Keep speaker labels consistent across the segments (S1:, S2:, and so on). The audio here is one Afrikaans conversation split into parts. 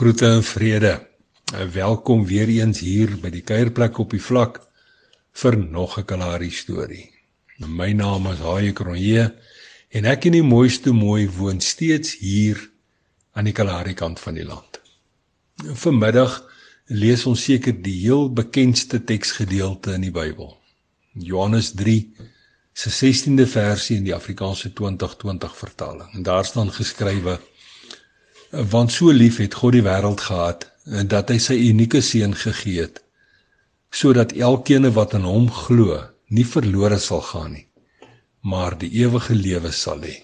S1: Groete en vrede. Welkom weer eens hier by die kuierplek op die vlak vir nog 'n Kalahari storie. My naam is Haie Kronje en ek in die mooiste mooi woon steeds hier aan die Kalahari kant van die land. Vanmiddag lees ons seker die heel bekendste teksgedeelte in die Bybel. Johannes 3 se 16de versie in die Afrikaanse 2020 vertaling. En daar staan geskrywe want so lief het God die wêreld gehad dat hy sy unieke seun gegee het sodat elkeen wat aan hom glo nie verlore sal gaan nie maar die ewige lewe sal hê.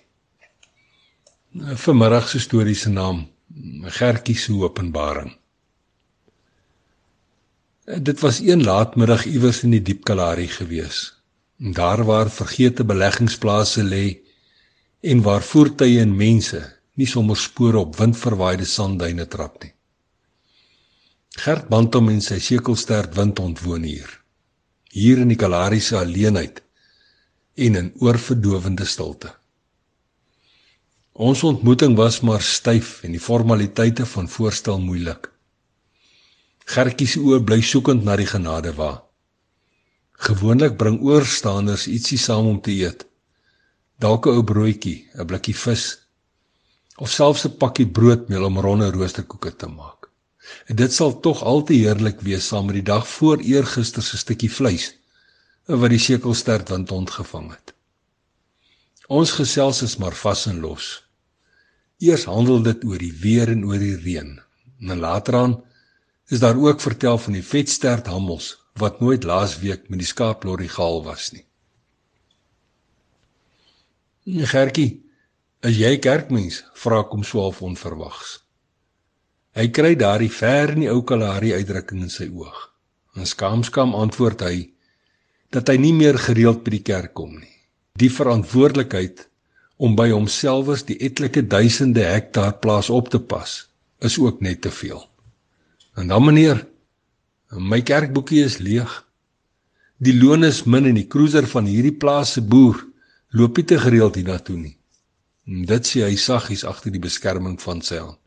S1: Vanmiddag se storie se naam Gertjie se Openbaring. Dit was een laatmiddag iewers in die diep Kalahari gewees. Daar waar vergete beleggingsplase lê en waar voertuie en mense nie sommer spore op windverwaaide sandduine trap nie. Gert Bantom en sy sekelsterd wind ontwoon hier. Hier in die Kalahari se alleenheid en in oorverdowende stilte. Ons ontmoeting was maar styf en die formaliteite van voorstel moeilik. Gertjie se oë bly soekend na die genade wa. Gewoonlik bring oorstaanders ietsie saam om te eet. Dalk 'n ou broodjie, 'n blikkie vis of selfs 'n pakkie broodmeel om ronde roosterkoeke te maak. En dit sal tog al te heerlik wees saam met die dag voor eergister se stukkie vleis wat die sekelstert wind ontgevang het. Ons gesels is maar vas en los. Eers handel dit oor die weer en oor die reën. En lateraan is daar ook vertel van die vetstert hammels wat nooit laasweek met die skaaplorry gehaal was nie. Gertjie, Is jy kerkmens? vra kom swaalf onverwags. Hy kry daardie ver in die ou Kalahari uitdrukking in sy oog. En skaamskam antwoord hy dat hy nie meer gereeld by die kerk kom nie. Die verantwoordelikheid om by homselfs die etlike duisende hektaar plaas op te pas is ook net te veel. En dan meneer, my kerkboekie is leeg. Die loon is min en die cruiser van hierdie plaas se boer loop nie te gereeld hiernatoe nie. Dit sê hy saggies agter die beskerming van sy hand.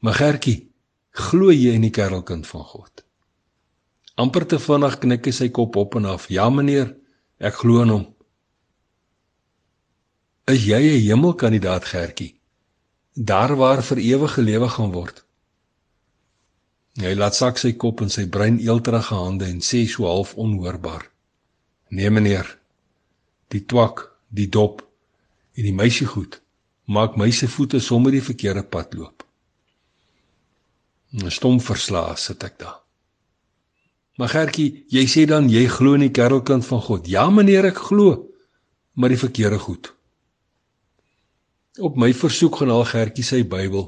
S1: Maar Gertjie, glo jy in die kerelkind van God? amper te vinnig knik hy sy kop op en af. Ja meneer, ek glo in hom. Is jy 'n hemelkandidaat Gertjie? Daar waar vir ewige lewe gaan word. Hy laat sak sy kop in sy bruin eelterige hande en sê so half onhoorbaar: "Nee meneer. Die twak, die dop, en die meisie goed maak my se voete sommer die verkeerde pad loop. 'n Stom verslae sit ek daar. Maar Gertjie, jy sê dan jy glo in die kerelkind van God. Ja meneer, ek glo, maar die verkeerde goed. Op my versoek gaan al Gertjie sy Bybel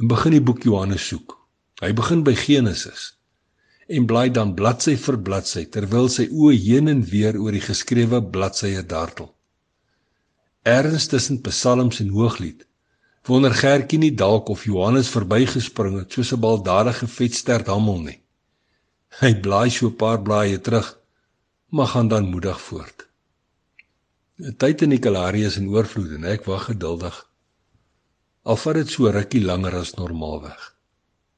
S1: en begin die boek Johannes soek. Hy begin by Genesis en blaai dan bladsy vir bladsy terwyl sy oë heen en weer oor die geskrewe bladsye dartel erns tussen psalms en hooglied. Wonder Gertjie nie dalk of Johannes verbygespring het soos 'n baldadige vetstert hamel nie. Hy blaai so 'n paar blaaie terug, maar gaan dan moedig voort. 'n Tyd in die Kalahari is in oorvloed en ek wag geduldig. Al vat dit so rukkie langer as normaalweg.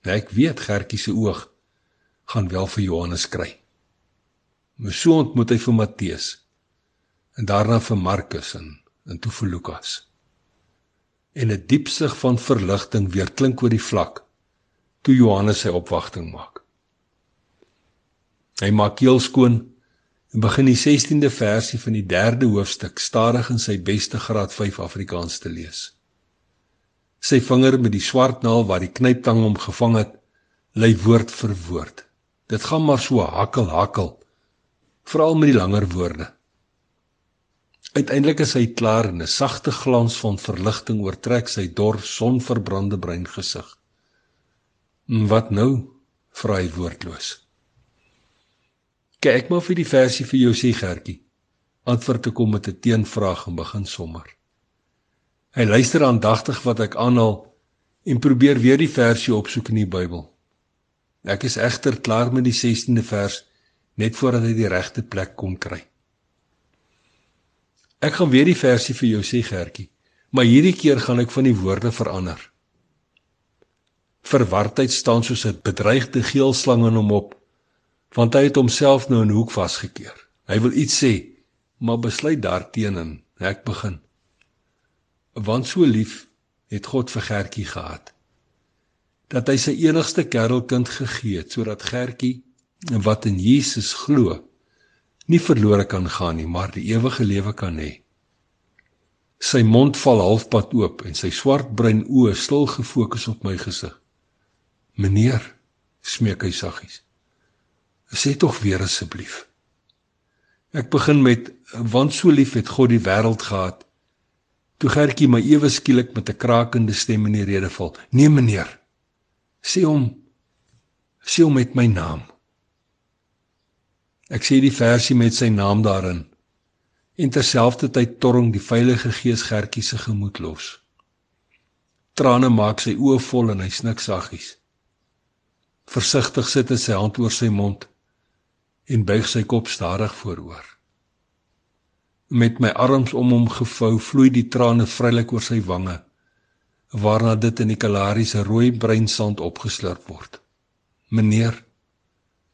S1: Ek weet Gertjie se oog gaan wel vir Johannes kry. Maar so ontmoet hy vir Matteus en daarna vir Markus en en toe vir Lukas. En 'n diep sug van verligting weer klink oor die vlak toe Johannes sy opwagting maak. Hy maak keel skoon en begin die 16de versie van die 3de hoofstuk stadig in sy beste graad 5 Afrikaans te lees. Sy vinger met die swart naal waar die knyptang hom gevang het, lê woord vir woord. Dit gaan maar so hakkel hakkel, veral met die langer woorde. Uiteindelik is hy klaar en 'n sagte glans van verligting oortrek sy dor sonverbrande bruin gesig. "Wat nou?" vra hy woordloos. "Kyk maar vir die versie vir jou sê Gertjie." Antwoord ek hom met 'n teenvraag en begin sommer. Hy luister aandagtig wat ek aanhaal en probeer weer die versie opsoek in die Bybel. Ek is egter klaar met die 16de vers net voordat hy die regte plek kom kry. Ek gaan weer die versie vir jou sê Gertjie, maar hierdie keer gaan ek van die woorde verander. Verwardheid staan soos 'n bedreigde geelslang in hom op, want hy het homself nou in 'n hoek vasgekeer. Hy wil iets sê, maar besluit daarteenoor. Ek begin. Want so lief het God vir Gertjie gehad dat hy sy enigste kerelkind gegee het sodat Gertjie wat in Jesus glo nie verlore kan gaan nie, maar die ewige lewe kan hê. Sy mond val halfpad oop en sy swartbruin oë stil gefokus op my gesig. "Meneer," smeek hy saggies. "Sê tog weer asseblief." Ek begin met want so lief het God die wêreld gehad. Toe Gertjie my ewe skielik met 'n krakende stem in die rede val. "Nee, meneer. Sê hom sê hom met my naam." Ek sê die versie met sy naam daarin. En terselfdertyd torring die Heilige Gees Gertjie se gemoed los. Trane maak sy oë vol en hy snik saggies. Versigtig sit hy sy hand oor sy mond en buig sy kop stadig vooroor. Met my arms om hom gevou, vloei die trane vrylik oor sy wange, waarna dit in die kalariese rooi bruin sand opgeslurp word. Meneer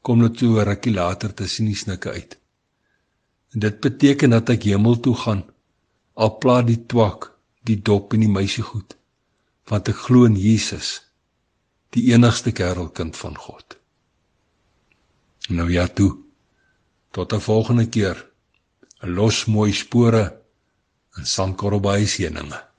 S1: kom net toe rukkie later tussen die snikke uit. En dit beteken dat ek hemel toe gaan. Al plaat die twak, die dop en die meisie goed, want ek glo in Jesus, die enigste kerelkind van God. Nou ja toe. Tot 'n volgende keer. 'n Los mooi spore in heuninge.